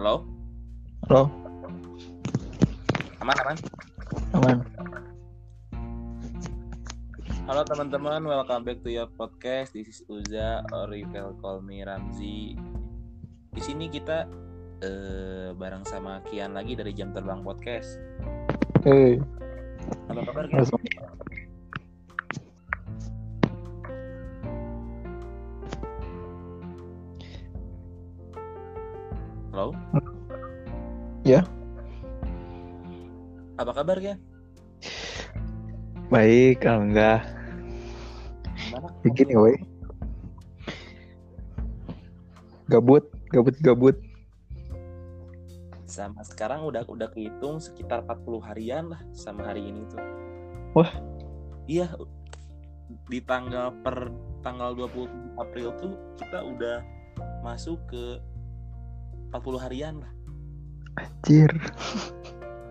Halo? Halo, Aman, aman. aman. Halo teman-teman, welcome back to your podcast. This is Uza, or you can call me Ramzi. Di sini kita eh, bareng sama Kian lagi dari Jam Terbang Podcast. Hey, Apa kabar Kian? Apa kabar Kian? Baik, alhamdulillah. Gimana? Begini, woi. Gabut, gabut, gabut. Sama sekarang udah udah kehitung sekitar 40 harian lah sama hari ini tuh. Wah. Iya. Di tanggal per tanggal 20 April tuh kita udah masuk ke 40 harian lah. Anjir,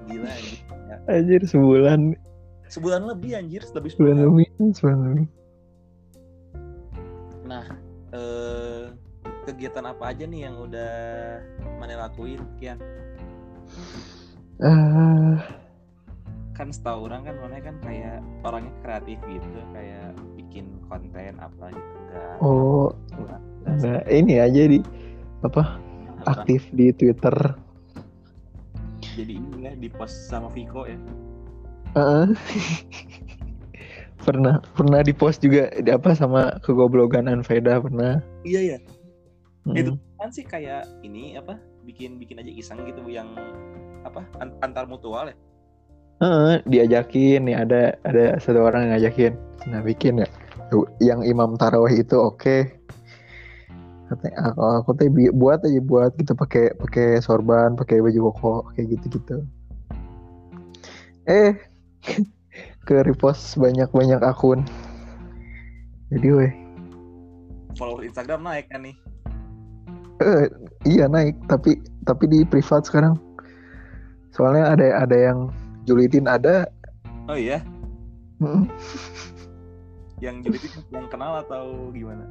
Gila anjir. Ya, anjir sebulan, Sebulan lebih anjir, lebih sebulan sebulan. lebih, sebulan lebih. Nah, eh, kegiatan apa aja nih yang udah mana lakuin Kian? Ah, Kan setahu orang kan mana kan kayak orangnya kreatif gitu, kayak bikin konten apa gitu enggak. oh, nah ini aja di apa Apa? aktif di Twitter. Jadi ini ya di post sama Viko ya. Heeh. pernah pernah di post juga di apa sama kegoblogan Anveda pernah. Iya ya. Mm. Itu kan sih kayak ini apa? Bikin bikin aja iseng gitu yang apa? an- antar mutual ya. Heeh, diajakin nih ada ada satu orang yang ngajakin nah bikin ya yang Imam Tarawih itu oke katanya aku aku teh buat aja buat gitu pakai pakai sorban pakai baju koko kayak gitu gitu eh ke repost banyak banyak akun. Jadi weh. Follower Instagram naik kan nih. eh, iya naik tapi tapi di privat sekarang. Soalnya ada ada yang julitin ada. Oh iya, Mm, yang jadi yang kenal atau gimana?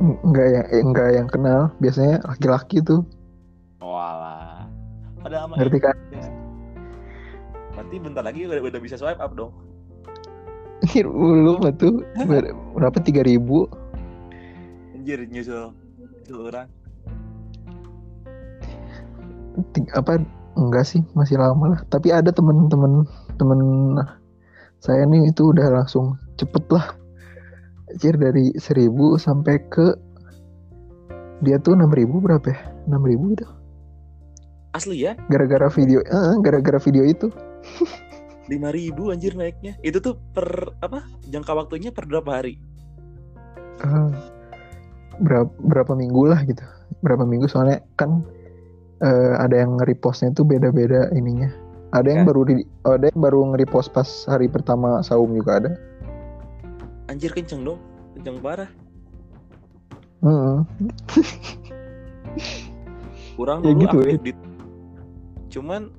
Enggak ya enggak yang kenal biasanya laki-laki tuh Walah. Padahal sama ngerti kan. Berarti bentar lagi udah, udah bisa swipe up dong. belum tuh ber- berapa tiga ribu Anjir nyusul nyusul orang. apa enggak sih masih lama lah tapi ada temen-temen temen saya nih itu udah langsung cepet lah Anjir dari seribu sampai ke dia tuh enam ribu berapa ya enam ribu gitu Asli ya, gara-gara video eh, gara-gara video itu 5000 anjir naiknya. Itu tuh per apa? Jangka waktunya per berapa hari? Eh, berapa berapa minggu lah gitu berapa minggu soalnya kan eh, ada yang nge-repostnya tuh beda-beda ininya ada yang Ya. baru di ada yang baru nge-repost pas hari pertama saum juga ada Anjir kenceng dong. Kenceng parah. Heeh. Kurang Ya dulu gitu, aktif di Cuman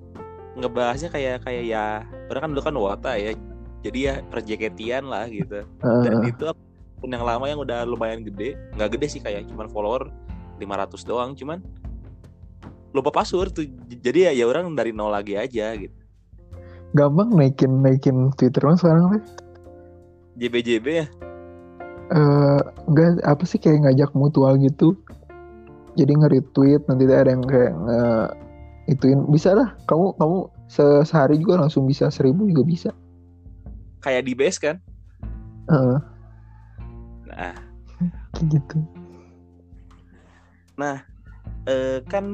ngebahasnya kayak kayak ya orang kan dulu kan wota ya. Jadi ya perjeketian lah gitu. Dan Heeh. itu akun yang lama yang udah lumayan gede, nggak gede sih kayak cuman follower 500 doang, cuman lupa password tuh. Jadi ya ya orang dari nol lagi aja gitu. gampang naikin naikin Twitter mah sekarang teh JBJB ya. Eh, enggak apa sih kayak ngajak mutual gitu jadi nge-retweet nanti ada yang kayak nge ituin bisa lah kamu kamu se- sehari juga langsung bisa seribu juga bisa Kayak di base kan. Heeh, Nah, kayak gitu eh, kan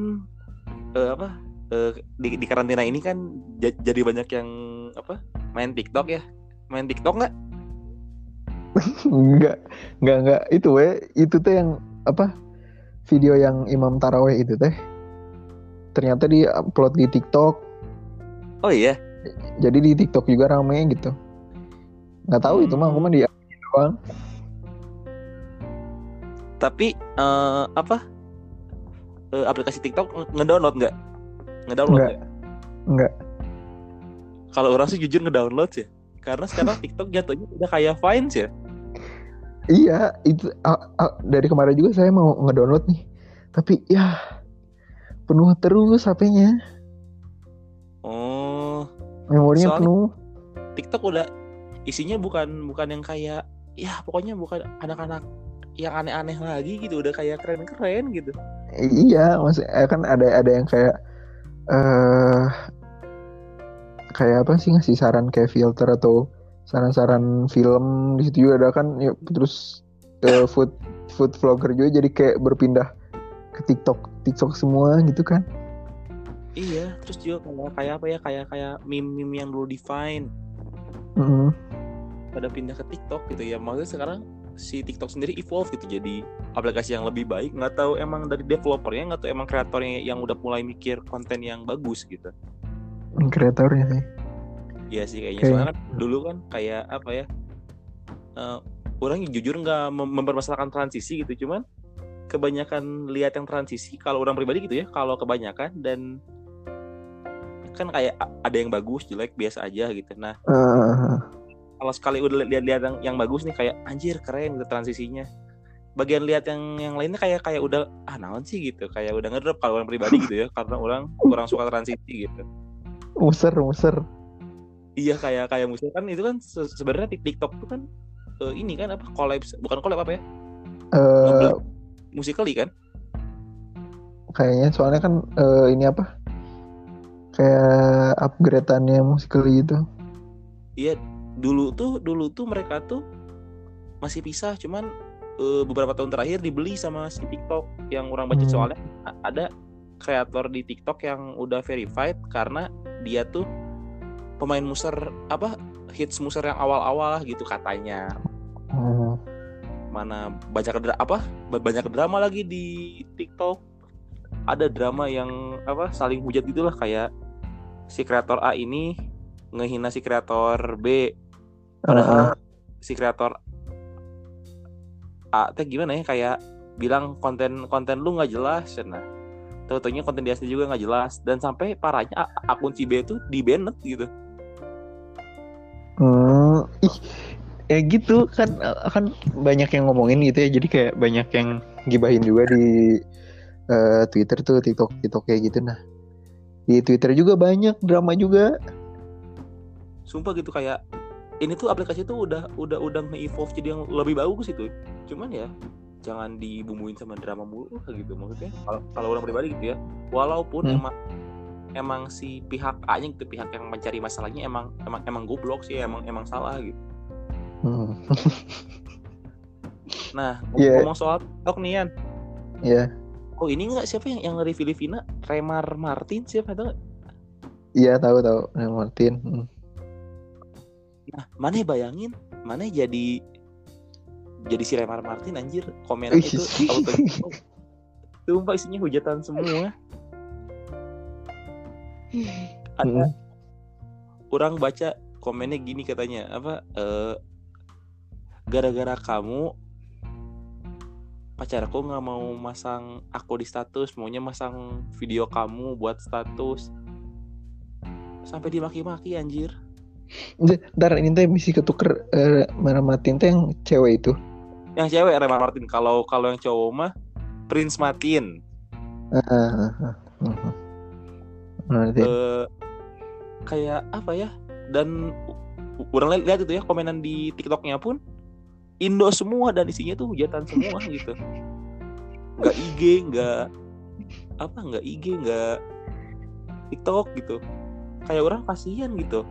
eh, apa? eh, di, di karantina ini kan ja- jadi banyak yang apa? Main TikTok ya. Main TikTok nggak? Enggak, enggak, enggak. Itu weh, itu teh yang apa? Video yang Imam Taraweh itu teh. Ternyata di upload di TikTok. Oh iya. Jadi di TikTok juga rame gitu. Nggak tahu itu mah, aku mah di doang. Tapi eh, apa? Eh, aplikasi TikTok nge- ngedownload nggak? Ngedownload Nggak. nggak? Enggak. Kalau orang sih jujur ngedownload ya. Karena sekarang TikTok jatuhnya udah kayak Vines ya. Iya, itu a- a- dari kemarin juga saya mau ngedownload nih. Tapi ya penuh terus HP-nya. Oh, Memorinya Soalnya- penuh. TikTok udah isinya bukan bukan yang kayak ya pokoknya bukan anak-anak yang aneh-aneh lagi gitu, udah kayak keren-keren gitu. Iya, maksudnya kan ada ada yang kayak eh kayak apa sih ngasih saran kayak filter atau saran-saran film di situ juga ada kan ya, terus eh, food food vlogger juga jadi kayak berpindah ke TikTok TikTok semua gitu kan. Iya, terus juga kayak kayak apa ya kayak kayak meme-meme yang dulu define Mm. pada pindah ke TikTok gitu ya. Maksudnya sekarang si TikTok sendiri evolve gitu jadi aplikasi yang lebih baik. Nggak tahu emang dari developernya nggak tahu emang kreatornya yang udah mulai mikir konten yang bagus gitu. Kreatornya sih. Iya sih kayaknya. Kayak- Soalnya kan dulu kan kayak apa ya? eh orang jujur nggak mem- mempermasalahkan transisi gitu, cuman kebanyakan lihat yang transisi kalau orang pribadi gitu ya, kalau kebanyakan dan kan kayak ada yang bagus, jelek, biasa aja gitu. Nah, Eh, kalau sekali udah lihat-lihat yang, yang bagus nih kayak anjir keren gitu transisinya. Bagian lihat yang yang lainnya kayak kayak udah ah naon sih gitu, kayak udah ngedrop kalau orang pribadi gitu ya, karena orang kurang suka transisi gitu. muser muser. Iya kayak kayak musik kan itu kan se- sebenarnya TikTok itu kan eh, ini kan apa collab bukan collab apa ya Eh musically kan kayaknya soalnya kan eh, ini apa? Kayak upgrade-annya musikally gitu. iya dulu tuh dulu tuh mereka tuh masih pisah cuman eh, beberapa tahun terakhir dibeli sama si TikTok yang orang baca Hmm. soalnya ada kreator di TikTok yang udah verified karena dia tuh pemain muser apa hits muser yang awal-awal gitu katanya. Hmm. mana banyak apa ba- banyak drama lagi di TikTok. Ada drama yang apa saling hujat gitulah kayak si kreator A ini ngehina si kreator B. Padahal si kreator A teh gimana ya kayak bilang konten konten lu nggak jelas. Nah tentunya konten dia sendiri juga nggak jelas. Dan sampai parahnya akun si B itu di banned gitu Hmm, ih, ya gitu kan kan banyak yang ngomongin gitu ya. Jadi kayak banyak yang gibahin juga di eh, Twitter tuh TikTok TikTok kayak gitu. Nah di Twitter juga banyak drama juga. Sumpah gitu kayak ini tuh aplikasi tuh udah udah udah nge-evolve jadi yang lebih bagus itu. Cuman ya jangan dibumbuin sama drama mulu gitu maksudnya. Kalau kalau orang pribadi gitu ya. Walaupun Hmm. emang emang si pihak A nya gitu pihak yang mencari masalahnya emang emang emang goblok sih emang emang salah gitu. Hmm, nah Iya. ngomong soal TikTok nih Yan. Ya oh ini nggak siapa yang yang review Livina Remar Martin siapa itu iya tahu tahu. Nah, Martin Hmm. nah mana bayangin? Mana jadi jadi si Remar Martin anjir? Komen itu auto Sumpah isinya hujatan semua. Ada Hmm. orang baca komennya gini katanya apa eh, gara-gara kamu pacarku nggak mau masang aku di status maunya masang video kamu buat status sampai dimaki-maki anjir Ntar ini teh misi ketuker mana Martin teh yang cewek itu yang cewek Remar Martin kalau kalau yang cowok mah Prince Martin Ah, ah, ah. Hmm. Eh, kayak apa ya? Dan orang li- lihat itu ya komenan di TikToknya pun Indo semua dan isinya tuh hujatan semua gitu. Nggak IG nggak apa nggak IG nggak TikTok gitu. Kayak orang kasihan gitu.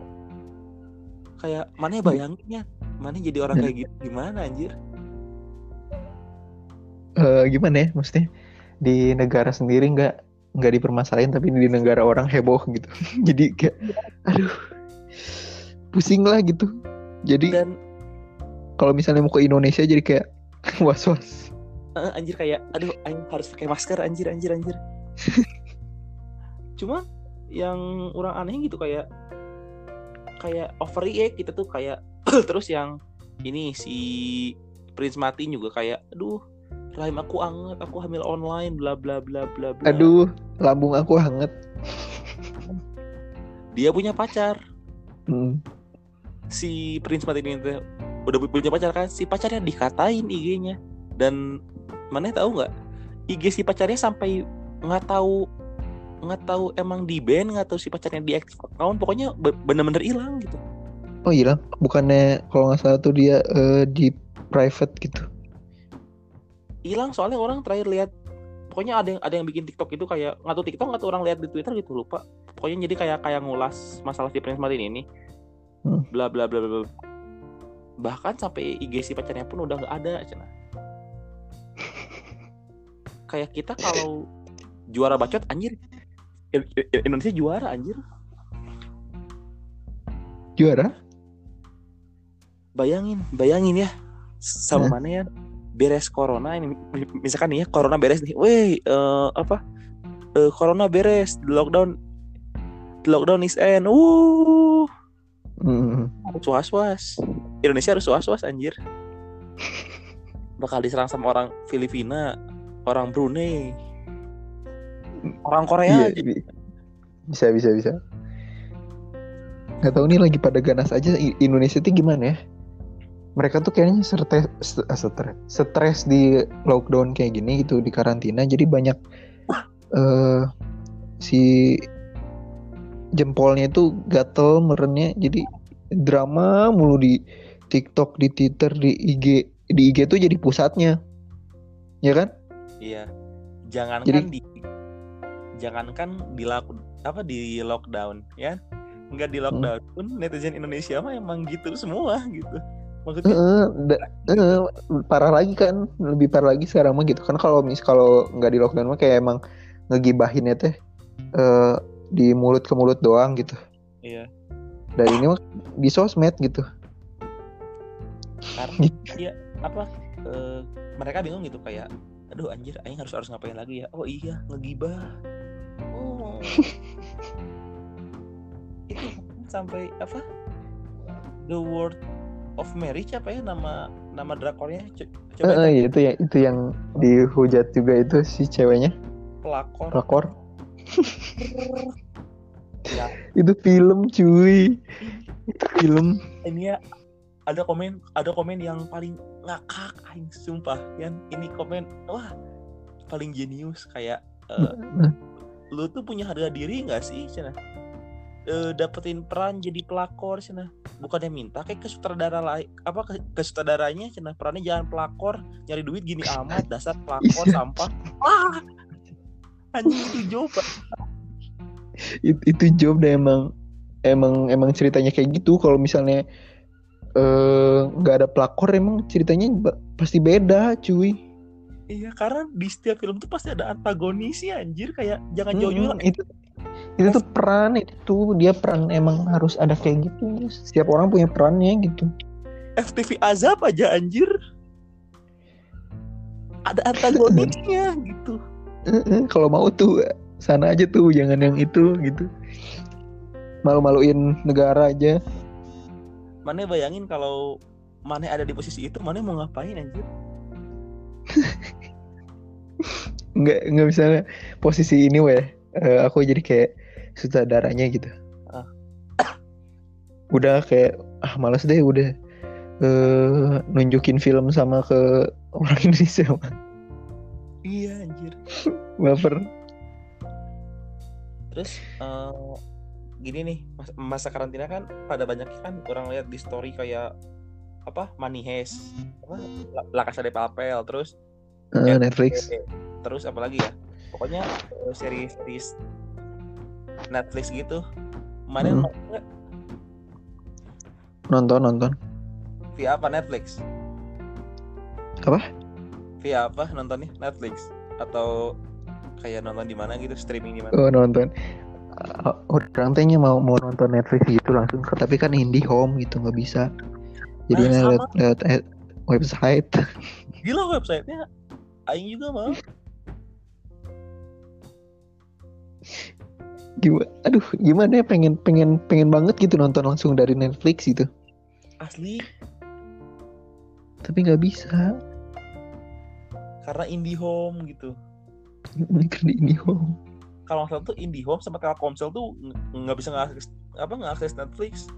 Kayak mana bayanginnya mana jadi orang kayak gitu? Gimana anjir? Eh, gimana ya? Maksudnya di negara sendiri nggak nggak dipermasalahin tapi di negara orang heboh gitu. Jadi kayak aduh pusing lah gitu. Jadi dan kalau misalnya mau ke Indonesia jadi kayak was was eh, anjir kayak aduh aing harus pakai masker anjir anjir anjir. Cuma yang orang aneh gitu kayak kayak overreact kita tuh kayak terus yang ini si Prince Martin juga kayak aduh rahim aku anget aku hamil online bla bla bla bla bla. Aduh lambung aku hangat. Dia punya pacar. Hmm. si Prince Martin itu udah punya pacar kan? Si pacarnya dikatain IG-nya dan mana tahu nggak? IG si pacarnya sampai nggak tahu nggak tahu emang di band nggak tahu si pacarnya di account pokoknya be- bener-bener hilang gitu. Oh hilang. Bukannya kalau nggak salah tuh dia eh, di private gitu. Hilang soalnya orang terakhir lihat pokoknya ada yang ada yang bikin TikTok itu kayak nggak tahu TikTok nggak tahu orang lihat di Twitter gitu lupa. Pokoknya jadi kayak kayak ngulas masalah si Prince Martin ini. Hmm. bla bla bla bla bla. bahkan sampai IG si pacarnya pun udah nggak ada cina. Kayak kita kalau juara bacot anjir. Indonesia juara anjir. Juara? bayangin bayangin ya. Sama mana ya beres corona ini misalkan nih ya corona beres nih. Weh eh, apa? Eh, corona beres the lockdown the lockdown is end. Uh harus was was Indonesia harus was was anjir. Bakal diserang sama orang Filipina orang Brunei orang Korea. Iya, aja. bi- bisa bisa bisa. Nggak tahu nih lagi pada ganas aja. Indonesia tuh gimana ya? Mereka tuh kayaknya stres stres stres di lockdown kayak gini gitu di karantina. Jadi banyak eh si jempolnya itu gatel merennya. Jadi drama mulu di TikTok di Twitter di IG di IG tuh jadi pusatnya. Ya kan? Iya. Jangankan Jadi- di jangankan di apa di lockdown ya. Nggak di lockdown pun netizen Indonesia mah emang gitu semua gitu maksudnya? Da- heeh, parah lagi kan lebih parah lagi sekarang mah gitu. Kan kalau mis kalau nggak di lockdown mah kayak emang ngegibahinnya teh eh, di mulut ke mulut doang gitu. Iya. Dari ini mah di sosmed gitu. Karena ya apa eh, mereka bingung gitu kayak aduh anjir aing harus harus ngapain lagi ya? Oh iya ngegibah. Oh. Itu sampai apa the word of marriage apa ya nama nama drakornya? Co- coba iya, itu ya itu yang dihujat juga itu si ceweknya. Pelakor. Rakor ya. Itu film cuy. Itu film. Ini ya ada komen ada komen yang paling ngakak aing sumpah. Kan ini komen wah paling jenius kayak eh, lu tuh punya harga diri nggak sih cina Eh, dapetin peran jadi pelakor cina. Bukannya minta kayak ke sutradara lain apa ke, ke sutradaranya cina. Perannya jangan pelakor nyari duit gini amat dasar pelakor sampah. Ah anjing itu coba It- itu job deh emang. Emang emang ceritanya kayak gitu. Kalau misalnya eh, nggak ada pelakor emang ceritanya pasti beda cuy. Iya karena di setiap film tuh pasti ada antagonisnya anjir. Kayak jangan jauh-jauh itu itu tuh peran itu dia peran emang harus ada kayak gitu. Setiap orang punya perannya gitu. FTV azab aja anjir. Ada antagonisnya gitu. Kalau mau tuh sana aja tuh jangan yang itu gitu. Malu-maluin negara aja. Mana bayangin kalau Mane ada di posisi itu Mane mau ngapain anjir? Nggak nggak misalnya posisi ini weh. Eh, aku jadi kayak sutradaranya gitu. Ah. udah kayak ah malas deh udah eh, nunjukin film sama ke orang Indonesia mah. iya anjir. Baper. Terus eh, gini nih mas- masa karantina kan pada banyak kan orang lihat di story kayak apa Money Heist apa La, La Casa de Papel terus Ya, Netflix. terus apa lagi ya? Pokoknya series-series Netflix gitu. Mane Hmm. nonton nonton. Via apa Netflix? Apa? via apa nontonnya? Netflix? Atau kayak nonton di mana gitu streaming di mana? Oh nonton. Ah, orang tehnya mau mau nonton Netflix gitu langsung. Tapi kan IndiHome gitu nggak bisa. Jadi Nah, lihat lihat eh, website. Gila websitenya. Aing juga mau gimana aduh gimana ya pengen pengen pengen banget gitu nonton langsung dari Netflix gitu. Asli. Tapi nggak bisa. Karena IndiHome gitu. Di IndiHome kalau nggak salah tuh IndiHome sama Telkomsel tuh ng- nggak bisa ngakses apa ngakses Netflix.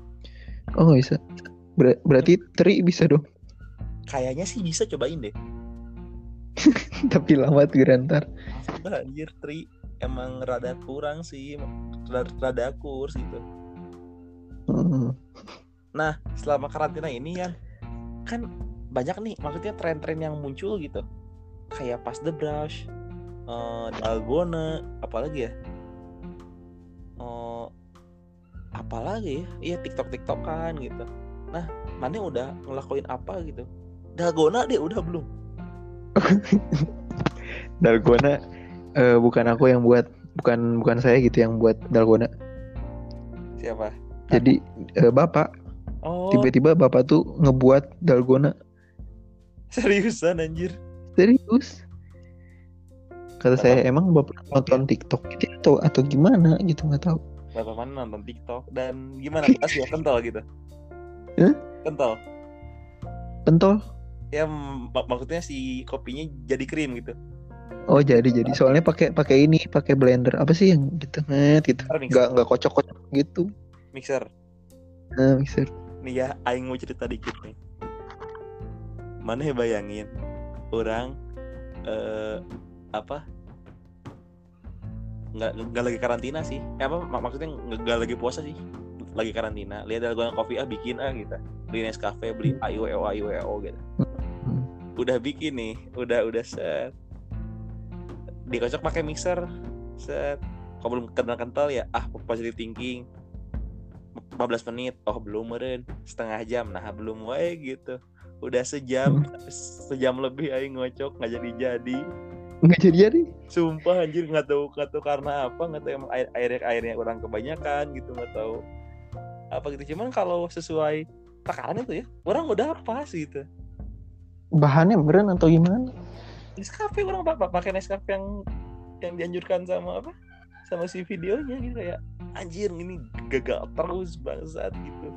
Oh bisa. Ber- berarti Tri bisa dong. Kayaknya sih bisa cobain deh. Tapi lama tuh ntar Udah anjir Tri emang rada kurang sih rada, kurs gitu Mm. nah selama karantina ini ya kan banyak nih maksudnya tren-tren yang muncul gitu. Kayak pas the brush eh, dalgona apalagi ya? Eh, apalagi ya? Iya tiktok tiktokan gitu. Nah mana udah ngelakuin apa gitu? Dalgona deh udah belum? Dalgona eh, bukan aku yang buat, bukan bukan saya gitu yang buat dalgona. siapa? Jadi eh, bapak. Oh. Tiba-tiba bapak tuh ngebuat dalgona. Seriusan anjir? Serius. Kata saya emang bapak nonton TikTok gitu atau atau gimana? Gitu nggak tahu. Bapak mana nonton TikTok? Dan gimana? Pas ya kental gitu? Hah? kental? Pentol. ya mak- maksudnya si kopinya jadi krim gitu Oh jadi jadi. Soalnya pakai pakai ini pakai blender. Apa sih yang gitu? Net gitu. Nggak nggak kocok kocok gitu. Mixer. Nah, mixer. Nih ya aing mau cerita dikit nih. Mana ya bayangin? Orang eh apa? Nggak nggak lagi karantina sih. Eh, apa? Mak- maksudnya nggak lagi puasa sih. Lagi karantina. Lihat dalgona kopi ah bikin ah gitu. Beli Nescafe beli AIWO AIWO gitu. Hmm. udah bikin nih. Udah udah set dikocok pakai mixer. Set. Kalau belum kental kental ya ah positive thinking. 15 menit. Oh belum meren setengah jam. Nah belum wae gitu. Udah sejam. Sejam lebih aing ngocok nggak jadi jadi nggak jadi jadi sumpah anjir nggak tahu nggak tahu karena apa nggak tahu emang air airnya airnya kurang kebanyakan gitu nggak tahu. Apa gitu cuman kalau sesuai takaran itu ya orang udah pas gitu. Bahannya beneran atau gimana Nescafe orang pak pakai Nescafe yang yang dianjurkan sama apa? Sama si videonya gitu kayak anjir ini gagal terus bangsat gitu.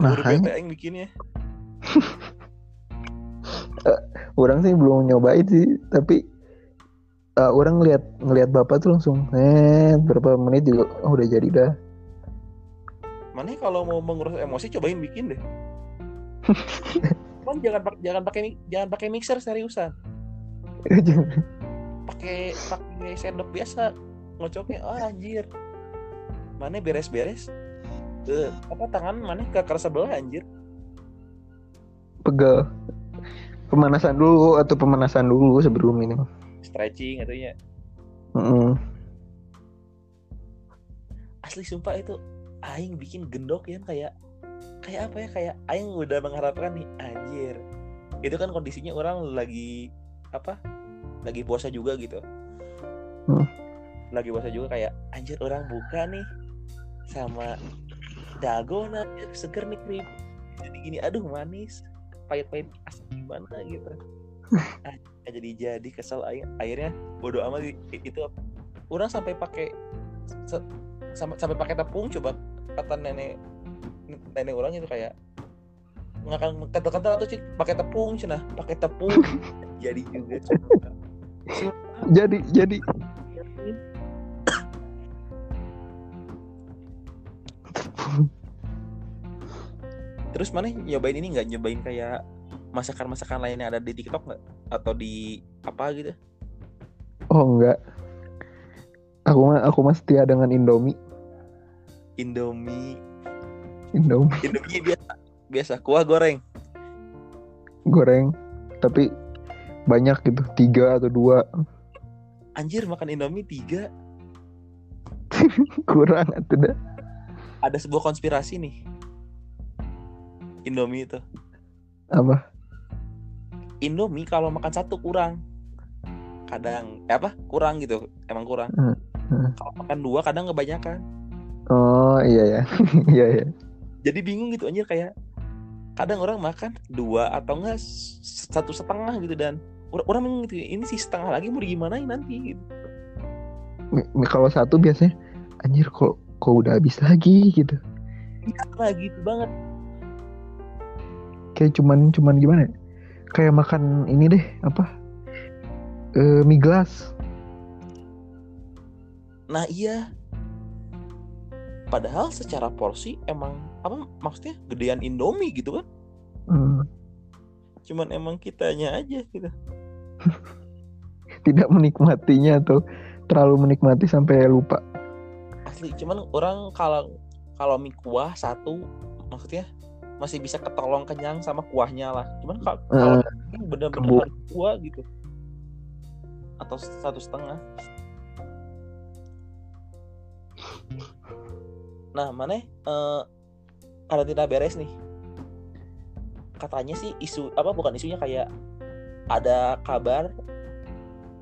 Makanya. bete aing bikinnya. Orang sih belum nyobain sih tapi eh, orang ngeliat ngeliat bapak tuh langsung eh berapa menit juga oh, udah jadi dah. Mana kalau mau mengurus emosi cobain bikin deh Cuman jangan jangan pakai jangan pakai mixer seriusan. Pakai pakai sendok biasa. Ngocoknya ah anjir. Mana beres-beres? Eh, apa tangan mana ke kerasa sebelah anjir? Pegal pemanasan dulu atau pemanasan dulu sebelum ini? Stretching atau ya Mm-mm. asli sumpah itu aing bikin gendok ya kayak kayak apa ya kayak aing udah mengharapkan nih anjir. Itu kan kondisinya orang lagi apa lagi puasa juga gitu. Hmm. lagi puasa juga kayak anjir orang buka nih sama dalgona seger nih krim jadi gini aduh manis. Pahit-pahit asam gimana gitu. Ah, jadi jadi kesel aing. Akhirnya bodoh amat itu orang sampai pakai sampai pakai tepung coba kata nenek nenek orang itu kayak nggak akan kata-kata tuh sih pakai tepung cina pakai tepung. Jadi juga. Jadi jadi. Terus mana nyobain ini? Nggak nyobain kayak masakan-masakan lain yang ada di TikTok nggak? Atau di apa gitu? Oh enggak aku mah aku mah setia dengan Indomie. Indomie Indomie. Indomie biasa. Biasa. Kuah goreng. Goreng. Tapi banyak gitu. Tiga atau dua. Anjir makan Indomie tiga. Kurang atau dah? Ada sebuah konspirasi nih. Indomie itu. Apa? Indomie kalau makan satu kurang. Kadang eh apa? Kurang gitu. Emang kurang. Hmm, hmm. kalau makan dua kadang kebanyakan. Oh iya ya iya ya jadi bingung gitu anjir kayak kadang orang makan dua atau enggak satu setengah gitu dan orang orang gitu ini sih setengah lagi mau gimana nanti gitu. Kalau satu biasanya anjir kok kok udah habis lagi gitu. Iya lah gitu banget. Kayak cuman cuman gimana ya? kayak makan ini deh apa? Eh mie gelas. Nah iya. Padahal secara porsi emang apa maksudnya gedean Indomie gitu kan? Hmm, cuman emang kitanya aja gitu. Tidak menikmatinya atau terlalu menikmati sampai lupa. Asli cuman orang kalau kalau mie kuah satu maksudnya masih bisa ketolong kenyang sama kuahnya lah. Cuman kalau ini bener-bener kuah gitu. Atau satu setengah. Nah mana eh karantina beres nih katanya sih isu apa bukan isunya kayak ada kabar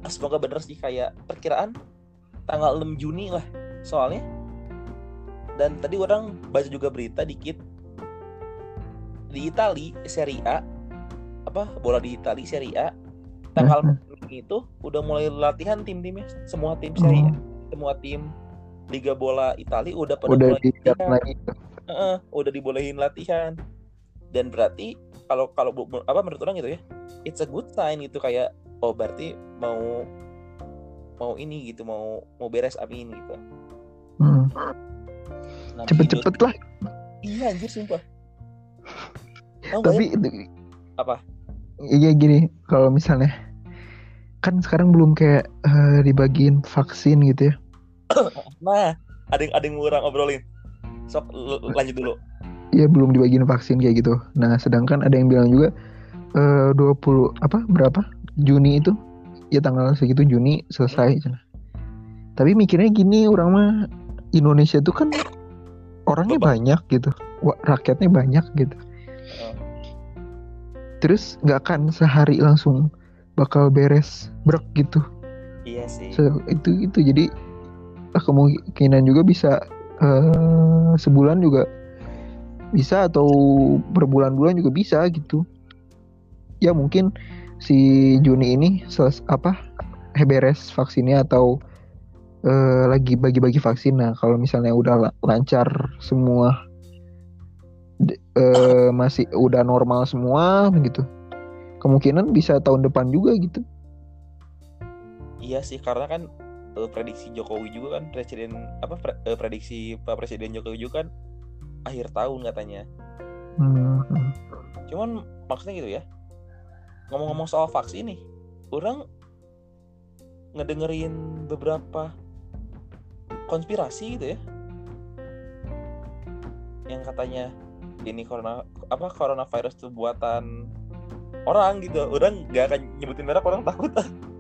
semoga bener sih kayak perkiraan tanggal 6 Juni lah soalnya dan tadi orang baca juga berita dikit di Itali Serie A apa bola di Itali Serie A tanggal. 6 itu udah mulai latihan tim-timnya semua tim Serie A semua tim Liga bola Itali udah pada udah mulai dilihat latihan. Heeh, udah dibolehin latihan. Dan berarti kalau kalau apa menurut orang gitu ya it's a good sign gitu kayak oh berarti mau mau ini gitu mau mau beres amin gitu. Hmm. Nah, cepet-cepet lah. Iya anjir sumpah. Nggak tapi ya? apa? Iya gini kalau misalnya kan sekarang belum kayak eh, dibagiin vaksin gitu ya. Nah ada yang ada yang orang obrolin sok lanjut dulu Iya belum dibagiin vaksin kayak gitu. Nah sedangkan ada yang bilang juga eh 20 apa berapa Juni itu ya tanggal segitu Juni selesai. cenah. Tapi mikirnya gini orang mah Indonesia tuh kan orangnya Beban. banyak gitu, Wah, rakyatnya banyak gitu. Oh. Terus nggak akan sehari langsung bakal beres brek gitu. iya sih Se- itu itu jadi ah, kemungkinan juga bisa eh, sebulan juga bisa atau berbulan-bulan juga bisa gitu. Ya mungkin si Juni ini seles apa eh, beres vaksinnya atau eh, lagi bagi-bagi vaksin. Nah kalau misalnya udah la- lancar semua eh, masih udah normal semua begitu kemungkinan bisa tahun depan juga gitu. Iya sih karena kan eh, prediksi Jokowi juga kan presiden apa pre- eh, prediksi Pak Presiden Jokowi juga kan akhir tahun katanya. Hmm, hmm. cuman maksudnya gitu ya ngomong-ngomong soal vaksin nih orang ngedengerin beberapa konspirasi gitu ya yang katanya ini corona apa coronavirus itu buatan orang gitu. Orang nggak akan nyebutin merek orang takut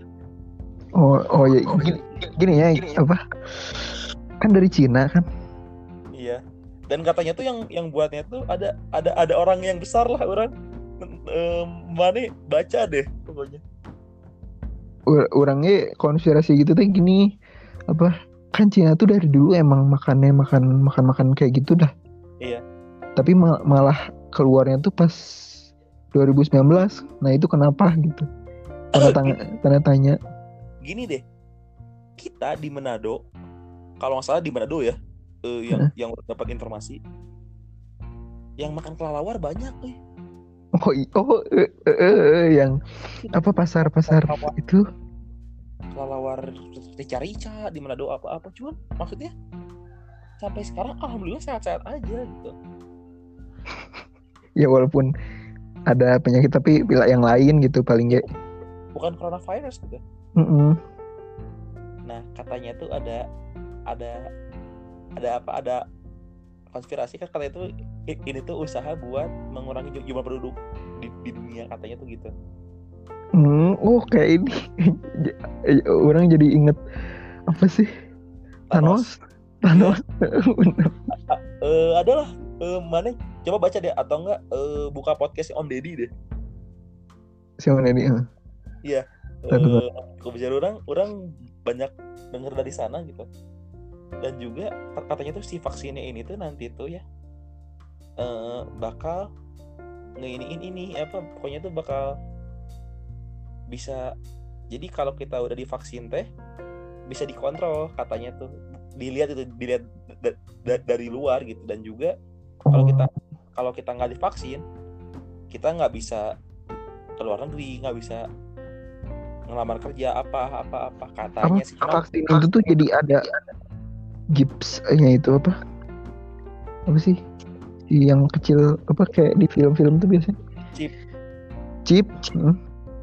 Oh, oh ya gini, gini ya apa? Kan dari Cina kan. iya dan katanya tuh yang yang buatnya tuh ada ada ada orang yang besar lah orang eh, mana baca deh pokoknya Ur- Orangnya konspirasi gitu teh gini apa? Kan Cina tuh dari dulu emang makannya makan makan makan kayak gitu dah. Iya. Tapi ma- malah keluarnya tuh pas 2019. Nah, itu kenapa gitu? Tanda tanya, tanda tanya. Gini deh. Kita di Manado kalau nggak salah di Manado ya eh, yang yang udah dapat informasi yang makan kelelawar banyak nih Oh, i- oh eh, eh, eh, eh, yang apa pasar-pasar itu? kelelawar rica-rica di Manado apa-apa cuman maksudnya sampai sekarang alhamdulillah sehat-sehat aja gitu. Ya walaupun ada penyakit tapi bila yang lain gitu paling ya. bukan coronavirus gitu Mm-mm. nah katanya tuh ada ada ada apa ada konspirasi kan katanya tuh ini tuh usaha buat mengurangi ju- jumlah penduduk di, di dunia katanya tuh gitu. Hmm, oh kayak ini. Eh, orang jadi inget apa sih? Thanos? Thanos. Bener. eh adalah eh, mana? Coba baca deh atau enggak eh, buka podcast Om Deddy deh. Siapa ini eh. eh, Aduh. kebijakan orang orang banyak dengar dari sana gitu. Dan juga kat- katanya tuh si vaksinnya ini tuh nanti tuh ya eh bakal ngeiniin ini apa pokoknya tuh bakal bisa jadi kalau kita udah divaksin teh bisa dikontrol katanya tuh. Dilihat itu dilihat da- da- dari luar gitu. Dan juga kalau kita kalau kita nggak divaksin kita nggak bisa ke luar negeri nggak bisa ngelamar kerja apa apa apa apa? katanya sih Cuman vaksin itu tuh jadi ada gipsnya itu apa? Apa sih? Si yang kecil apa kayak di film-film tuh biasanya? Chip. chip? Hmm.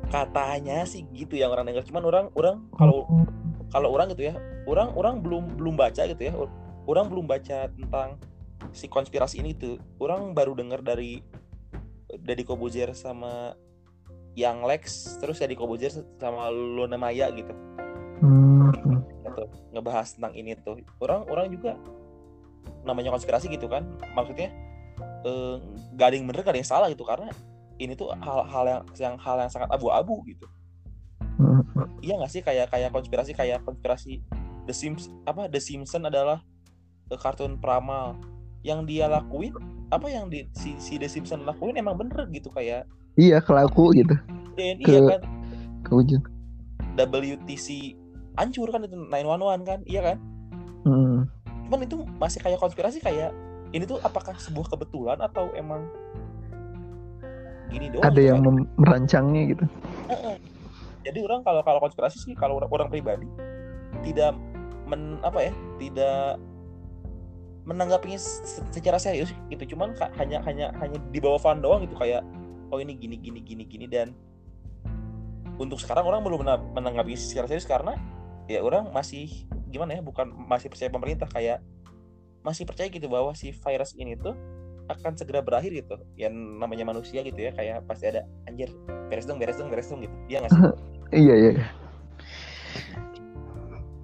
katanya sih gitu yang orang dengar. Cuman orang orang kalau Oh, kalau orang gitu ya orang orang belum belum baca gitu ya. Orang belum baca tentang si konspirasi ini tuh. Orang baru dengar dari dari Kobuzer sama yang Lex terus ya di Kobuzer sama Luna Maya gitu. Hmm. gitu ngebahas tentang ini tuh. Orang orang juga namanya konspirasi gitu kan. Maksudnya eh, gak ada yang bener gak ada yang salah gitu. Karena ini tuh hal-hal yang yang hal yang sangat abu-abu gitu. Hmm. iya nggak sih? Kayak kayak konspirasi kayak konspirasi The Sims apa The Simpson adalah eh, kartun pramal yang dia lakuin apa yang di, si, si The Simpson lakuin emang bener gitu kayak Iya kelaku gitu dan Ke- iya kan ke ujung. WTC hancur kan itu 911 kan iya kan Hmm. cuman itu masih kayak konspirasi kayak ini tuh apakah sebuah kebetulan atau emang gini doang Ada gitu yang kan? merancangnya gitu. Jadi orang kalau kalau konspirasi sih kalau orang, orang pribadi tidak men apa ya tidak menanggapinya se- secara serius gitu cuman hanya hanya hanya di bawah fun doang gitu kayak oh ini gini gini gini gini dan untuk sekarang orang belum mena- menanggapi secara serius karena ya orang masih gimana ya bukan masih percaya pemerintah kayak masih percaya gitu bahwa si virus ini tuh akan segera berakhir gitu yang namanya manusia gitu ya kayak pasti ada anjir beres dong beres dong beres dong gitu dia nggak sih Iya iya. iya.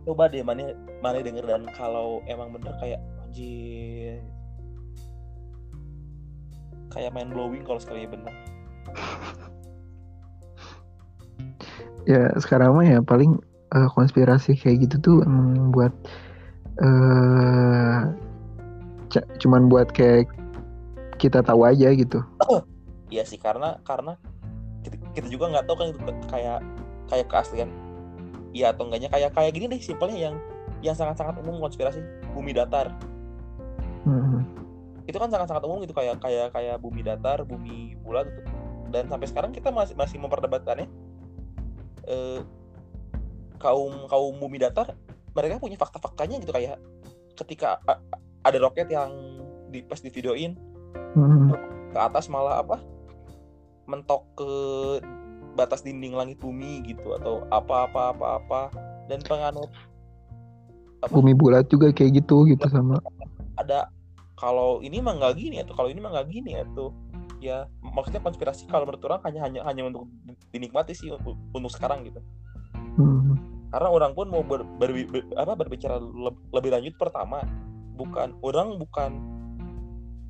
coba deh mana mana denger dan kalau emang bener kayak anjir kayak main blowing kalau sekali bener Ya sekarang mah ya paling eh, konspirasi kayak gitu tuh emang buat ca- cuman buat kayak kita tahu aja gitu. iya sih karena karena kita, kita juga nggak tahu kan itu kayak kayak keaslian iya atau enggaknya kayak kayak gini deh simpelnya yang yang sangat sangat umum konspirasi bumi datar Hmm. itu kan sangat sangat umum gitu kayak kayak kayak bumi datar bumi bulat. Dan sampai sekarang kita masih masih memperdebatkannya eh, kaum kaum bumi datar mereka punya fakta-faktanya gitu kayak ketika a- ada roket yang di pas di videoin Hmm. ke atas malah apa mentok ke batas dinding langit bumi gitu atau apa apa apa apa dan penganut apa Bumi bulat juga kayak gitu gitu sama. ada kalau ini mah nggak gini atau kalau ini mah nggak gini atau ya maksudnya konspirasi kalau menurut orang hanya hanya hanya untuk dinikmati sih untuk, untuk sekarang gitu. Hmm. karena orang pun mau ber, ber- ber- apa berbicara leb- lebih lanjut pertama bukan orang bukan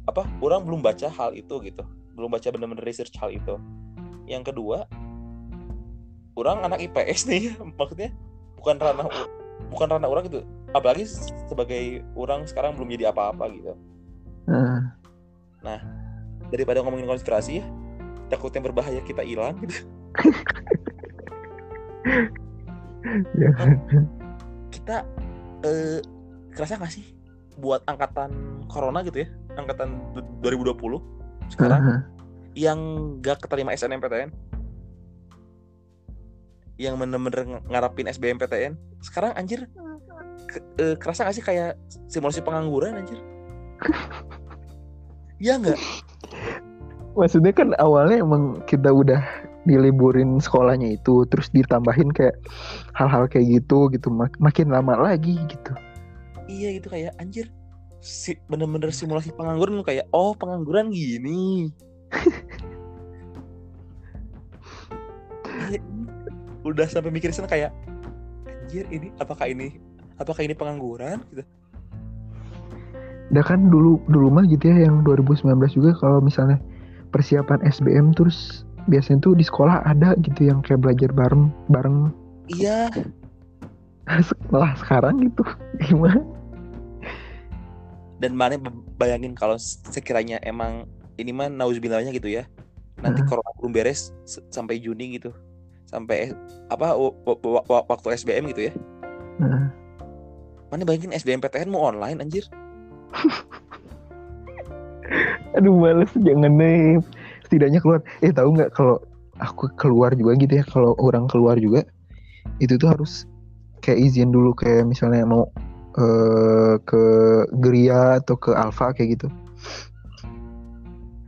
apa orang belum baca hal itu gitu. Belum baca benar-benar research hal itu. Yang kedua orang anak IPS nih maksudnya bukan ranah bukan ranah orang gitu. Apalagi sebagai orang sekarang belum jadi apa-apa gitu. Nah, daripada ngomongin konspirasi ya takut yang berbahaya kita hilang gitu ya. kita eh kerasa nggak sih buat angkatan corona gitu ya angkatan du- 2020 sekarang Aha. yang gak keterima SNMPTN yang bener-bener ng- ngarapin SBMPTN sekarang anjir ke- eh, kerasa gak sih kayak simulasi pengangguran anjir Iya nggak? Maksudnya kan awalnya emang kita udah diliburin sekolahnya itu terus ditambahin kayak hal-hal kayak gitu gitu. Mak- makin lama lagi gitu. iya gitu kayak anjir si bener-bener simulasi pengangguran kayak oh pengangguran gini. Iya, udah sampai mikir sana kayak anjir ini apakah ini apakah ini pengangguran? Gitu Udah kan dulu dulu mah gitu ya yang 2019 juga kalau misalnya persiapan SBM terus biasanya tuh di sekolah ada gitu yang kayak belajar bareng bareng. Iya. Malah sekarang gitu gimana? dan mana bayangin kalau sekiranya emang ini mah nauzubillahnya gitu ya nanti Heeh. corona belum beres sampai Juni gitu sampai apa waktu SBM gitu ya. Nah, mana bayangin SBMPTN mau online anjir aduh males. Jangan deh. Setidaknya keluar. Eh tahu nggak kalau aku keluar juga gitu ya? Kalau orang keluar juga itu tuh harus kayak izin dulu. Kayak misalnya mau eh, ke Geria atau ke Alfa kayak gitu.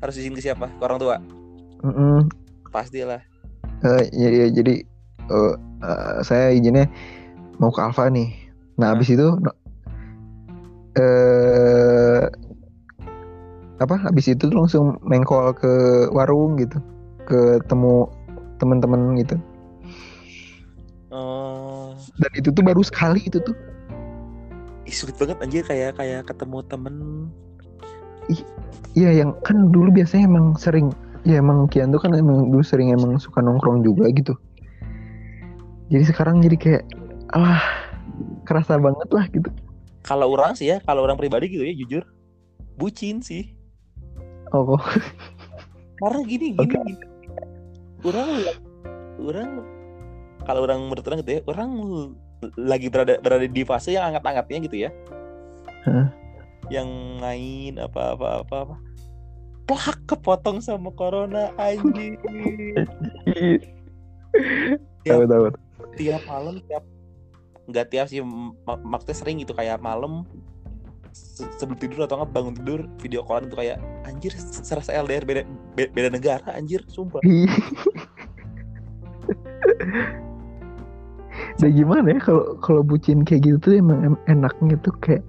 Harus izin ke siapa? Ke orang tua? Mm-mm. pastilah. Eh, ya, ya, jadi eh, eh, saya izinnya mau ke Alfa nih. Nah abis itu eh apa abis itu tuh langsung mengkol ke warung gitu ketemu teman-teman gitu Oh, dan itu tuh baru sekali itu tuh ih, sulit banget anjir kayak kayak ketemu temen. Iya yang kan dulu biasanya emang sering ya emang Kian tuh kan emang dulu sering emang suka nongkrong juga gitu. Jadi sekarang jadi kayak alah kerasa banget lah gitu. Kalau orang sih ya, kalau orang pribadi gitu ya jujur, bucin sih. Oh, Karena gini gini, gini. orang orang kalau orang menurut orang gitu ya, orang lagi berada berada di fase yang hangat-hangatnya gitu ya. Hah? Yang main apa apa apa apa. Plak kepotong sama corona anjing. tahu tahu. tiap malam tiap nggak tiap sih mak- maksudnya sering gitu kayak malam se- sebelum tidur atau nggak bangun tidur video callan itu kayak anjir serasa LDR beda be- beda negara anjir sumpah Dan gimana ya kalau kalau bucin kayak gitu tuh emang em- enaknya tuh kayak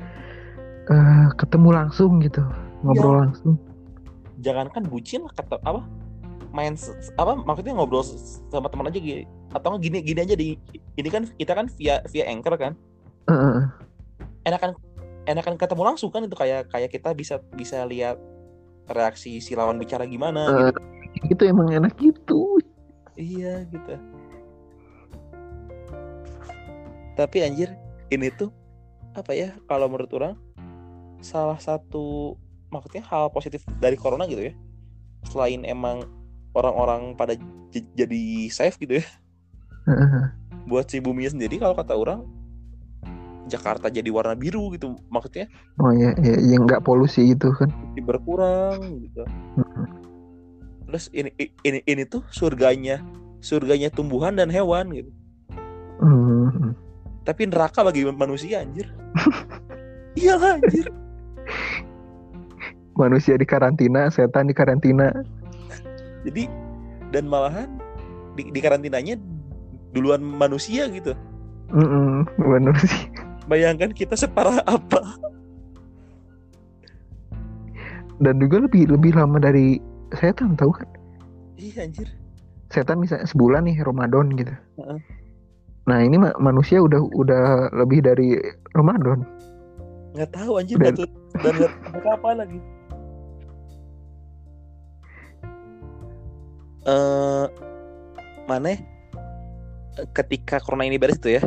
eh, ketemu langsung gitu ngobrol langsung. jangankan bucin lah kata apa main apa maksudnya ngobrol sama teman aja gini atau nggak gini gini aja di ini kan kita kan via via anchor kan Heeh. enakan enakan ketemu langsung kan itu kayak kayak kita bisa bisa lihat reaksi si lawan bicara gimana Eh, itu emang enak gitu. Iya gitu. Tapi anjir, ini tuh apa ya? Kalau menurut orang salah satu maksudnya hal positif dari corona gitu ya. Selain emang orang-orang pada jadi safe gitu ya. buat si buminya sendiri kalau kata orang Jakarta jadi warna biru gitu maksudnya Oh ya, ya yang nggak polusi gitu kan. jadi berkurang gitu. Terus ini ini ini tuh surganya surganya tumbuhan dan hewan gitu. Hmm. tapi neraka bagi manusia anjir iya anjir Manusia di karantina, setan di karantina. jadi dan malahan di, di karantinanya duluan manusia gitu Mm manusia. bayangkan kita separah apa Dan juga lebih lebih lama dari setan tahu kan? iya anjir Setan misalnya sebulan nih Ramadan gitu. Heeh. Nah ini ma- manusia udah udah lebih dari Ramadan. nggak tahu anjir Dan- dan kapan lagi eh mana ketika corona ini beres itu ya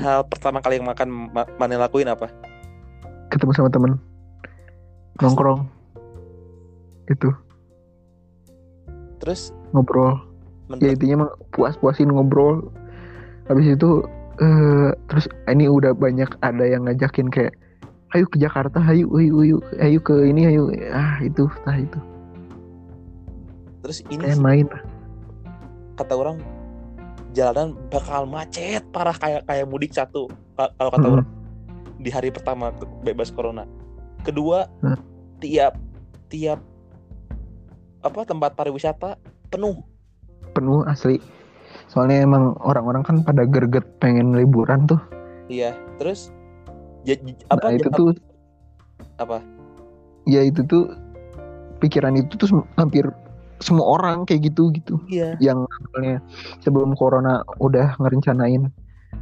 hal pertama kali yang makan ma- mana lakuin apa? Ketemu sama temen. Nongkrong. Itu. Terus? Ngobrol. Ya menurut intinya mah puas-puasin ngobrol. Habis itu eh terus ini udah banyak ada yang ngajakin kayak ayo ke Jakarta, ayo, ayo, ayo, ayo ke ini, ayo, ah itu, nah itu, terus ini kayak main. kata orang jalanan bakal macet parah kayak kayak mudik satu Ka- kalau kata Mm-mm. orang di hari pertama bebas corona. Kedua Hmm. tiap tiap apa tempat pariwisata penuh. Penuh asli. Soalnya emang orang-orang kan pada gerget pengen liburan tuh. Iya terus ja- j- nah apa itu tuh. apa? Ya itu tuh pikiran itu tuh hampir semua orang kayak gitu gitu. Iya. Yang awalnya sebelum corona udah ngerencanain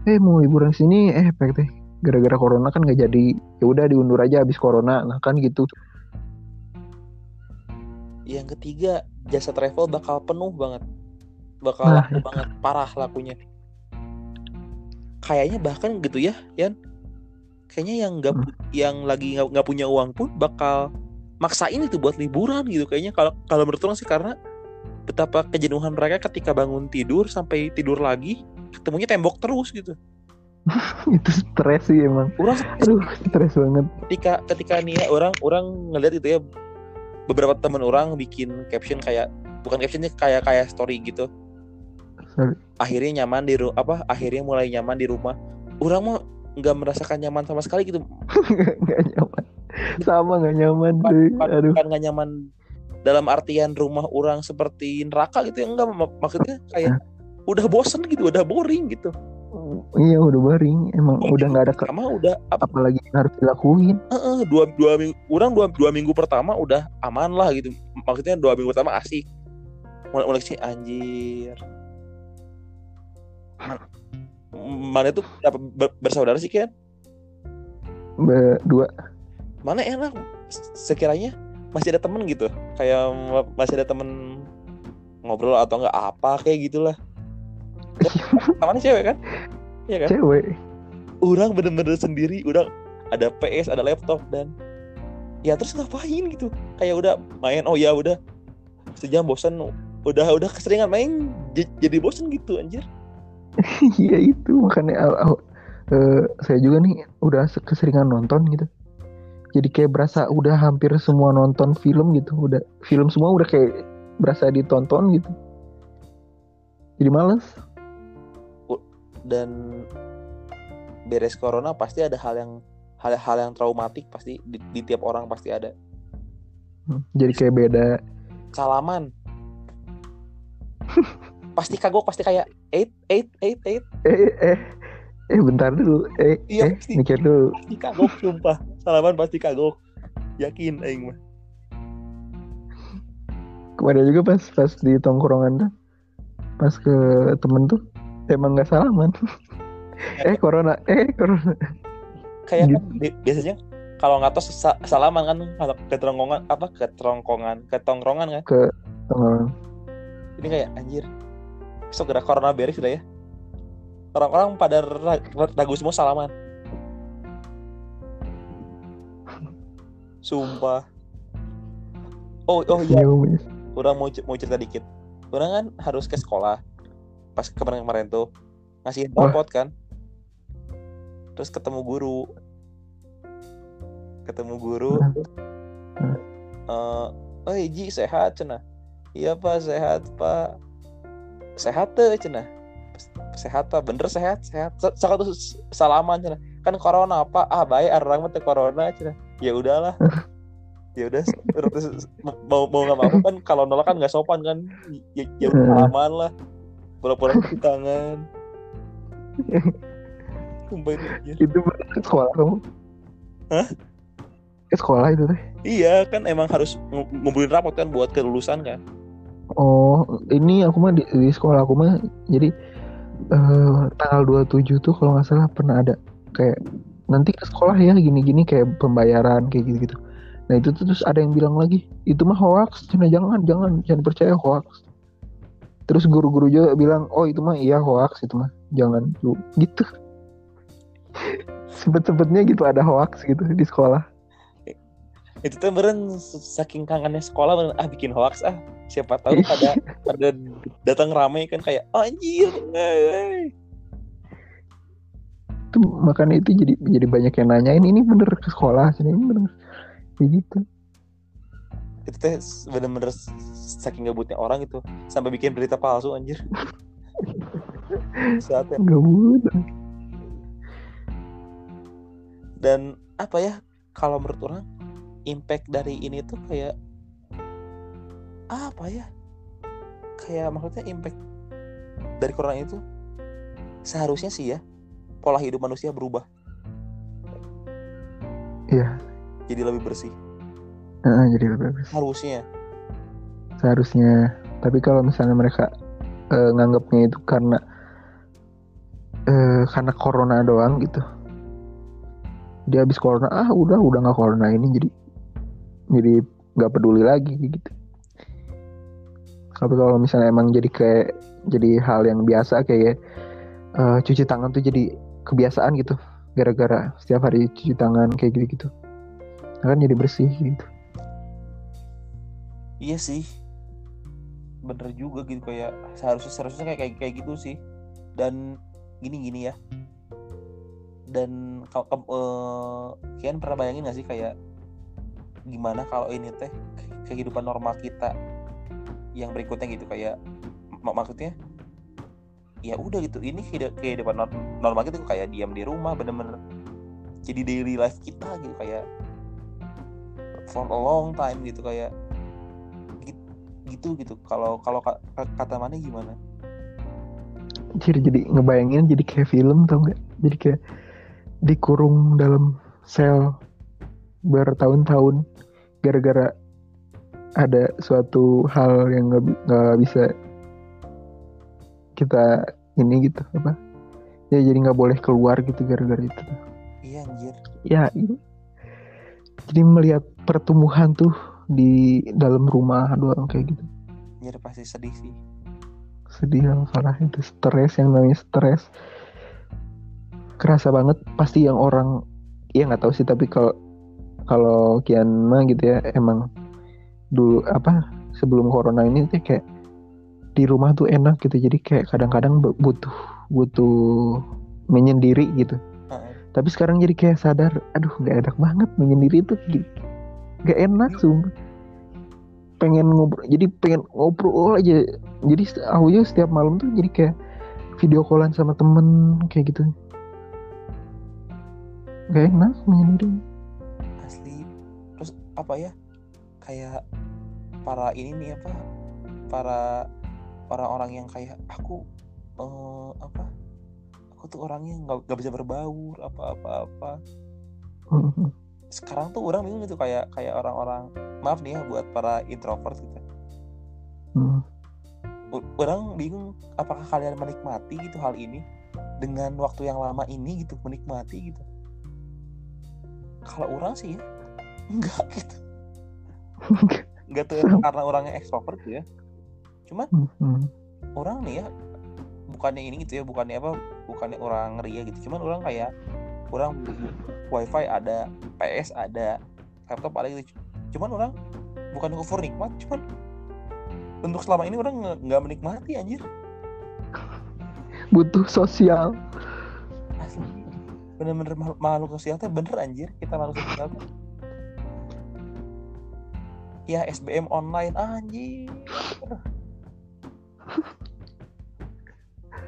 eh mau liburan sini eh PT gara-gara corona kan nggak jadi. Ya udah diundur aja habis corona. Nah kan gitu. Yang ketiga jasa travel bakal penuh banget. Bakal Nah, laku banget parah lakunya. Kayaknya bahkan gitu ya Yan. Kayaknya yang nggak pu- yang lagi nggak punya uang pun bakal maksain itu buat liburan gitu kayaknya. Kalau kalau menurut orang sih karena betapa kejenuhan mereka ketika bangun tidur sampai tidur lagi ketemunya tembok terus gitu. Itu stres sih emang. Orang aduh stres banget. Ketika ketika nih ya orang orang ngeliat itu ya beberapa teman orang bikin caption kayak bukan captionnya kayak kayak story gitu. Sorry. akhirnya nyaman di ru- apa akhirnya mulai nyaman di rumah. Orang mau nggak merasakan nyaman sama sekali gitu. Nggak nyaman. Sama nggak nyaman bukan, aduh. bukan nggak nyaman dalam artian rumah orang seperti neraka gitu ya enggak mak- maksudnya kayak udah bosen gitu udah boring gitu. Iya udah baring emang Dua udah nggak ada ke- pertama udah apa apalagi yang harus dilakuin. Heeh, dua dua minggu orang dua dua minggu pertama udah aman lah gitu. Maksudnya dua minggu pertama asik. Mulai mulai sih anjir mana itu apa ber- bersaudara sih kan berdua mana enak sekiranya masih ada temen gitu. Kayak ma- masih ada temen ngobrol atau enggak apa kayak gitulah. Namanya cewek kan? Iya kan? Cewek. Orang bener-bener sendiri udah ada PS ada laptop dan ya terus ngapain gitu? Kayak udah main oh ya udah sejam bosan udah udah keseringan main jadi bosan gitu anjir iya itu makanya al- al- eh, saya juga nih udah se- keseringan nonton gitu. Jadi kayak berasa udah hampir semua nonton film gitu udah film semua udah kayak berasa ditonton gitu. Jadi males. Dan beres corona pasti ada hal yang hal-hal yang traumatik pasti di, di tiap orang pasti ada. Hmm, jadi kayak beda. Salaman pasti kagok pasti kayak eight eight eight eight. Eh eh eh bentar dulu. Eh Iya, eh pasti. mikir dulu. pasti kagok sumpah. Salaman pasti kagok. Yakin aing mah. Kemarin juga pas pas di tongkrongan tuh pas ke temen tuh emang nggak salaman. Eh corona eh corona. Kayak Gitu. kan bi- biasanya kalau nggak tahu sa- salaman kan kalau keterongkongan apa keterongkongan ketongkrongan kan? Tongkrongan. Ini kayak anjir segera corona beres sudah ya. Orang-orang pada ra- ragu semua salaman. Sumpah. Oh oh iya. Iya, Umi. orang mau mau cerita dikit. Orang kan harus ke sekolah. Pas kemarin kemarin tuh. Ngasih rapot kan. Terus ketemu guru. Ketemu guru. Eh oh Ji sehat cina? Iya pak sehat pak sehat tuh cina sehat pak bener sehat? Sehat. Saya tuh salaman cina kan corona apa? Ah baik orang mah teu corona cina ya udahlah. Ya udah mau mau nggak mau kan kalau nolak kan nggak sopan kan. Ya, ya Hmm. salaman lah. Pura-pura cuci tangan. Sumpah itu, anjir. itu ke sekolah kamu? Hah? ke sekolah itu teh? Iya kan emang harus ngu- ngumpulin rapot kan buat kelulusan kan oh ini aku mah di, di sekolah aku mah jadi eh tanggal 27 tuh kalau nggak salah pernah ada kayak nanti ke sekolah ya gini-gini kayak pembayaran kayak gitu-gitu. Nah itu tuh terus ada yang bilang lagi itu mah hoax Cina jangan jangan jangan percaya hoax. Terus guru-guru juga bilang oh itu mah iya hoax itu mah jangan lu gitu. Sempet-sempetnya gitu ada hoax gitu di sekolah itu tuh beren saking kangennya sekolah beneran, ah bikin hoax ah siapa tahu pada pada datang rame kan kayak "Oh, anjir eh." itu makanya itu jadi jadi banyak yang nanyain ini bener ke sekolah sini ini bener kayak gitu. Itu teh bener-bener saking gabutnya orang itu sampai bikin berita palsu anjir. Saatnya gabut. Dan apa ya kalau menurut orang impact dari ini tuh kayak apa ya? Kayak maksudnya impact dari corona itu seharusnya sih ya pola hidup manusia berubah. Iya. jadi lebih bersih. Heeh, jadi lebih bagus harusnya. Seharusnya. Tapi kalau misalnya mereka eh, nganggapnya itu karena eh, karena corona doang gitu. Dia habis corona ah udah udah nggak corona ini jadi jadi nggak peduli lagi gitu. Tapi kalau misalnya emang jadi kayak jadi hal yang biasa kayak eh, cuci tangan tuh jadi kebiasaan gitu. Gara-gara setiap hari cuci tangan kayak gitu gitu kan jadi bersih gitu. Iya sih. Bener juga gitu kayak seharusnya seharusnya kayak kayak, kayak gitu sih. Dan gini gini ya. Dan kalau kamu eh, kalian pernah bayangin gak sih kayak gimana kalau ini teh kehidupan normal kita yang berikutnya gitu kayak mak- maksudnya ya udah gitu ini kehidup- kehidupan nor- normal tuh kayak diam di rumah bener-bener jadi daily life kita gitu kayak for a long time gitu kayak gitu gitu. Kalau kalau ka- ka- kata mana gimana? Anjir jadi ngebayangin jadi kayak film tau gak Jadi kayak dikurung dalam sel bertahun-tahun gara-gara ada suatu hal yang nggak bi- nggak bisa kita ini gitu apa? Ya jadi nggak boleh keluar gitu gara-gara itu. Iya anjir. Ya ini. jadi melihat pertumbuhan tuh di dalam rumah doang kayak gitu. Anjir pasti sedih sih. Sedih yang parah itu stres yang namanya stres. Kerasa banget pasti yang orang ya nggak tahu sih tapi kalau kalau Kian mah gitu ya emang dulu apa sebelum corona ini tuh kayak di rumah tuh enak gitu. Jadi kayak kadang-kadang bu- butuh butuh menyendiri gitu. Heeh. tapi sekarang jadi kayak sadar aduh nggak enak banget menyendiri itu nggak enak sumpah. Pengen ngobrol jadi pengen ngobrol aja. Jadi aku juga setiap malam tuh jadi kayak video callan sama temen kayak gitu. Nggak enak menyendiri apa ya kayak para ini nih apa para orang-orang yang kayak aku eh, apa aku tuh orangnya nggak nggak bisa berbaur apa-apa apa Mhm. sekarang tuh orang bingung gitu kayak kayak orang-orang maaf nih ya buat para introvert gitu Hmm. U- orang bingung apakah kalian menikmati gitu hal ini dengan waktu yang lama ini gitu menikmati gitu kalau orang sih ya enggak gitu. Enggak. Tuh karena orangnya ekstrovert gitu ya. Cuman Mhm. orang nih ya bukannya ini gitu ya bukannya apa bukannya orang ngeri ya gitu. Cuman orang kayak orang wifi ada PS ada laptop ada gitu. Cuman orang bukan kufur nikmat cuman untuk selama ini orang nggak menikmati anjir. Butuh sosial. Asli. Bener-bener ma- makhluk sosial teh bener anjir. Kita makhluk sosial teh ya SBM online anjir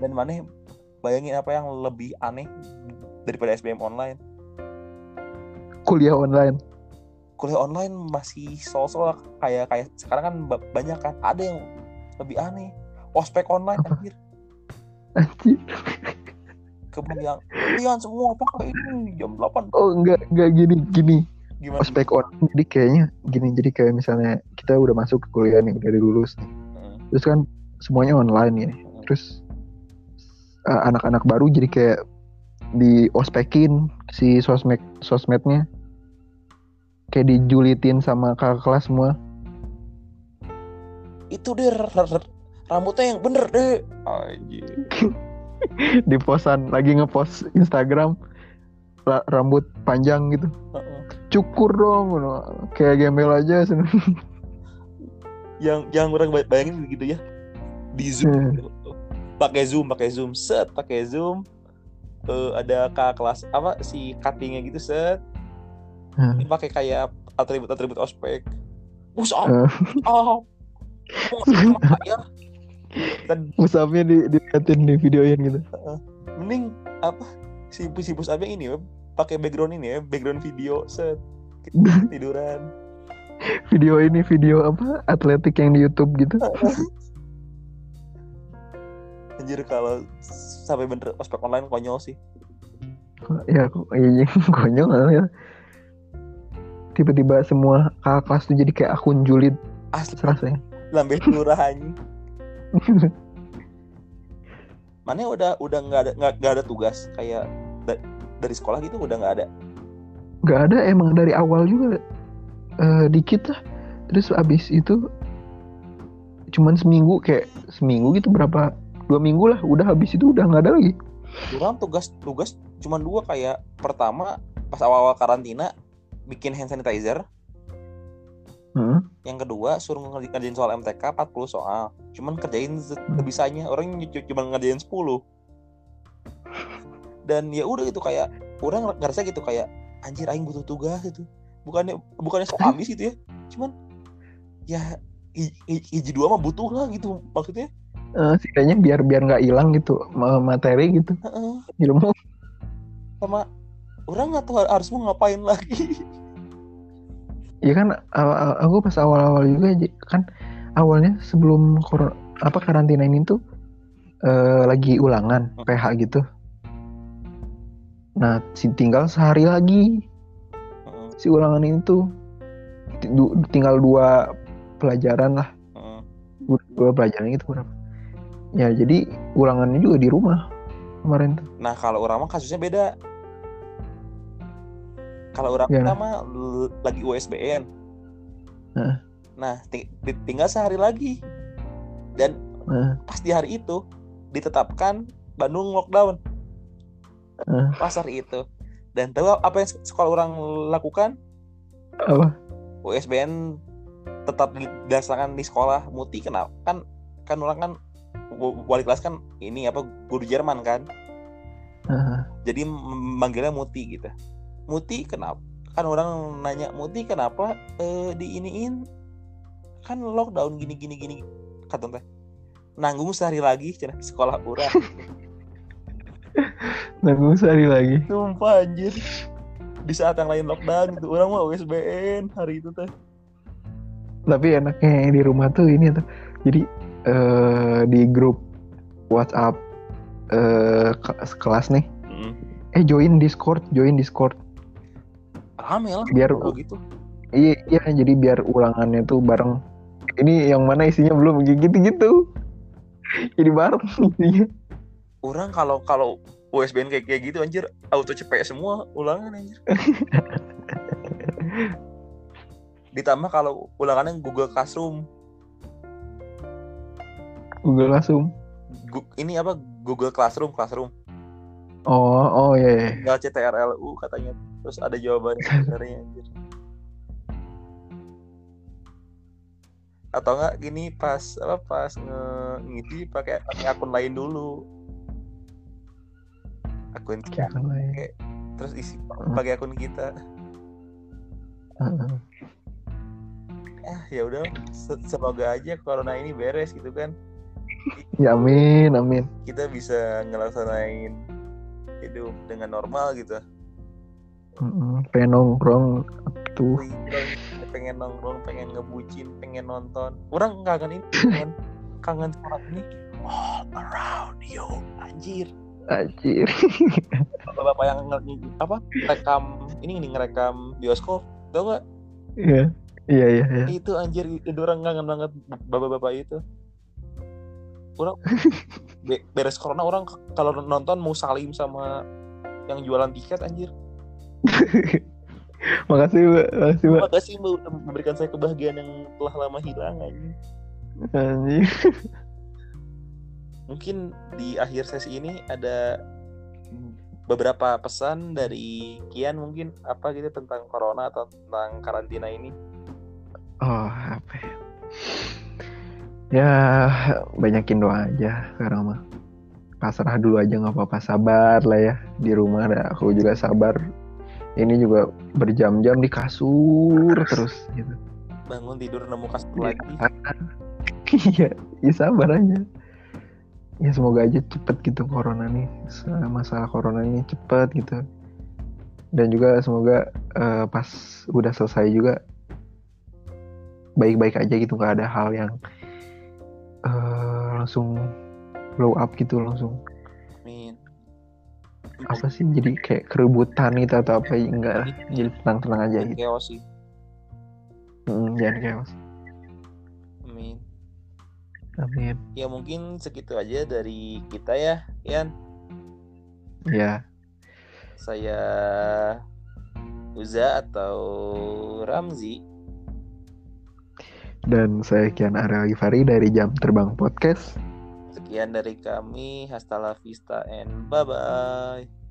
dan mana bayangin apa yang lebih aneh daripada SBM online? Kuliah online. Kuliah online masih sosok kayak kayak sekarang kan ba- banyak kan. Ada yang lebih aneh. Ospek online Apa? anjir. Anjir. kebayang kalian semua pakai ini jam 8 oh enggak enggak gini gini gimana? Ospek online jadi kayaknya gini jadi kayak misalnya kita udah masuk ke kuliah nih udah lulus nih. Heeh. terus kan semuanya online ya. Terus uh, anak-anak baru jadi kayak di ospekin si sosmed sosmednya. Kayak dijulitin sama kakak kelas semua. Itu deh rambutnya yang bener deh anjir. Di posan lagi ngepost Instagram rambut panjang gitu. Heeh. Cukur dong gitu. kayak gembel aja sen- yang yang orang bay- bayangin begitu ya. Di zoom. Hmm. gitu. pakai zoom pakai zoom. Set pakai zoom. Eh, ada kakak kelas apa si cuttingnya gitu set. Hmm. Pakai kayak atribut atribut ospek. Up Eh. up ya. Dan musabnya di diliatin di videoin gitu. Mending apa si si bus upnya ini pakai background ini ya background video set tiduran. Video ini video apa? Atletik yang di YouTube gitu? Anjir kalau sampai bener ospek online konyol sih. Ya kok iya konyol ya. Tiba-tiba semua kakak kelas tuh jadi kayak akun julid asli. serasa ya. Lambe lurah anjing. Mana udah udah nggak ada nggak ada tugas kayak dari sekolah gitu udah nggak ada? Nggak ada emang dari awal juga eh, dikit lah. Terus abis itu cuman seminggu kayak seminggu gitu berapa dua minggu lah udah habis itu udah nggak ada lagi. Orang tugas tugas cuma dua kayak pertama pas awal-awal karantina bikin hand sanitizer. Heeh. yang kedua suruh ngerj- ngerjain soal MTK 40 soal. Cuman kerjain se- sebisanya orang cuma ngerjain 10 dan ya udah gitu kayak orang nger- ngerasa gitu kayak anjir aing butuh tugas itu bukannya bukannya sok ambis gitu ya cuman ya i- i- hiji dua mah butuh lah gitu maksudnya. Eh, setidaknya biar biar nggak hilang gitu ma- materi gitu. Heeh. ilmu. Sama orang nggak tahu harus mau ngapain lagi. Ya kan aku pas awal-awal juga kan awalnya sebelum kor apa karantina ini tuh eh, lagi ulangan PH gitu. Nah, si tinggal sehari lagi si ulangan itu du- tinggal dua pelajaran lah, dua pelajaran itu berapa? Ya, jadi ulangannya juga di rumah kemarin tuh. Nah kalau orang mah kasusnya beda. Kalau orang Ya. mah lagi USBN. Nah ti- ti- tinggal sehari lagi dan Heeh. pas di hari itu ditetapkan Bandung lockdown Heeh. pas hari itu. Dan tahu apa yang sekolah orang lakukan? Apa? USBN tetap dilaksanakan di sekolah muti kenapa kan kan orang kan wali kelas kan ini apa guru Jerman kan Heeh. jadi manggilnya muti gitu muti kenapa kan orang nanya muti kenapa eh, diiniin kan lockdown gini gini gini kata teh nanggung sehari lagi cenah sekolah urang Nanggung sehari lagi. sumpah anjir di saat yang lain lockdown gitu orang mah USBN hari itu teh Tapi enaknya di rumah tuh ini tuh. Jadi eh, di grup WhatsApp eh, ke- kelas nih. Mm. Eh join Discord, join Discord. rame lah Biar gitu iya, iya jadi biar ulangannya tuh bareng. Ini yang mana isinya belum gitu-gitu. Jadi bareng isinya. Orang kalau kalau USBN kayak kayak gitu anjir auto cepet semua ulangan anjir ditambah kalau ulangannya Google Classroom Google langsung. Gu- ini apa Google Classroom Classroom Oh, oh iya. iya. tinggal CTRLU katanya terus ada jawabannya sebenarnya anjir atau enggak gini pas apa pas nge ngisi pakai pakai akun lain dulu akun kita terus isi pakai akun kita Heeh. ah ya udah se- semoga aja corona ini beres gitu kan Ya amin, amin. kita bisa ngelaksanain hidup dengan normal gitu Mm-mm. Pengen nongkrong tuh. Pengen nongkrong pengen ngebucin pengen nonton orang kangen ini kangen kangen suara ini all around you anjir Anjir. bapak-bapak yang nge- apa rekam ini nih ngerekam bioskop tau gak Iya. Iya, iya, iya. itu anjir itu orang kangen banget bapak-bapak itu orang be- beres corona orang kalau nonton mau salim sama yang jualan tiket anjir Makasih, Mbak. Makasih, Mbak. kasih mbak udah memberikan saya kebahagiaan yang telah lama hilang anjir Anjir. mungkin di akhir sesi ini ada beberapa pesan dari Kian mungkin apa gitu tentang corona atau tentang karantina ini Oh, apa ya? Ya, banyakin doa aja sekarang mah. Pasrah dulu aja nggak apa-apa, sabar lah ya. Di rumah ada aku juga sabar. Ini juga berjam-jam di kasur terus gitu. bangun tidur nemu kasur Iya. lagi Iya, ya sabar aja. Ya semoga aja cepet gitu corona nih. Masalah corona ini cepet gitu. Dan juga semoga eh, pas udah selesai juga baik-baik aja gitu nggak ada hal yang eh, langsung blow up gitu langsung Amin. apa sih jadi kayak kerebutan gitu atau apa enggak lah jadi tenang-tenang aja gitu chaos sih Mm, jangan chaos amin. Ya mungkin segitu aja dari kita ya Ian. Ya saya Uza atau Ramzi. Dan saya Kian Ariel Givari dari Jam Terbang Podcast. Sekian dari kami. Hasta la vista and bye bye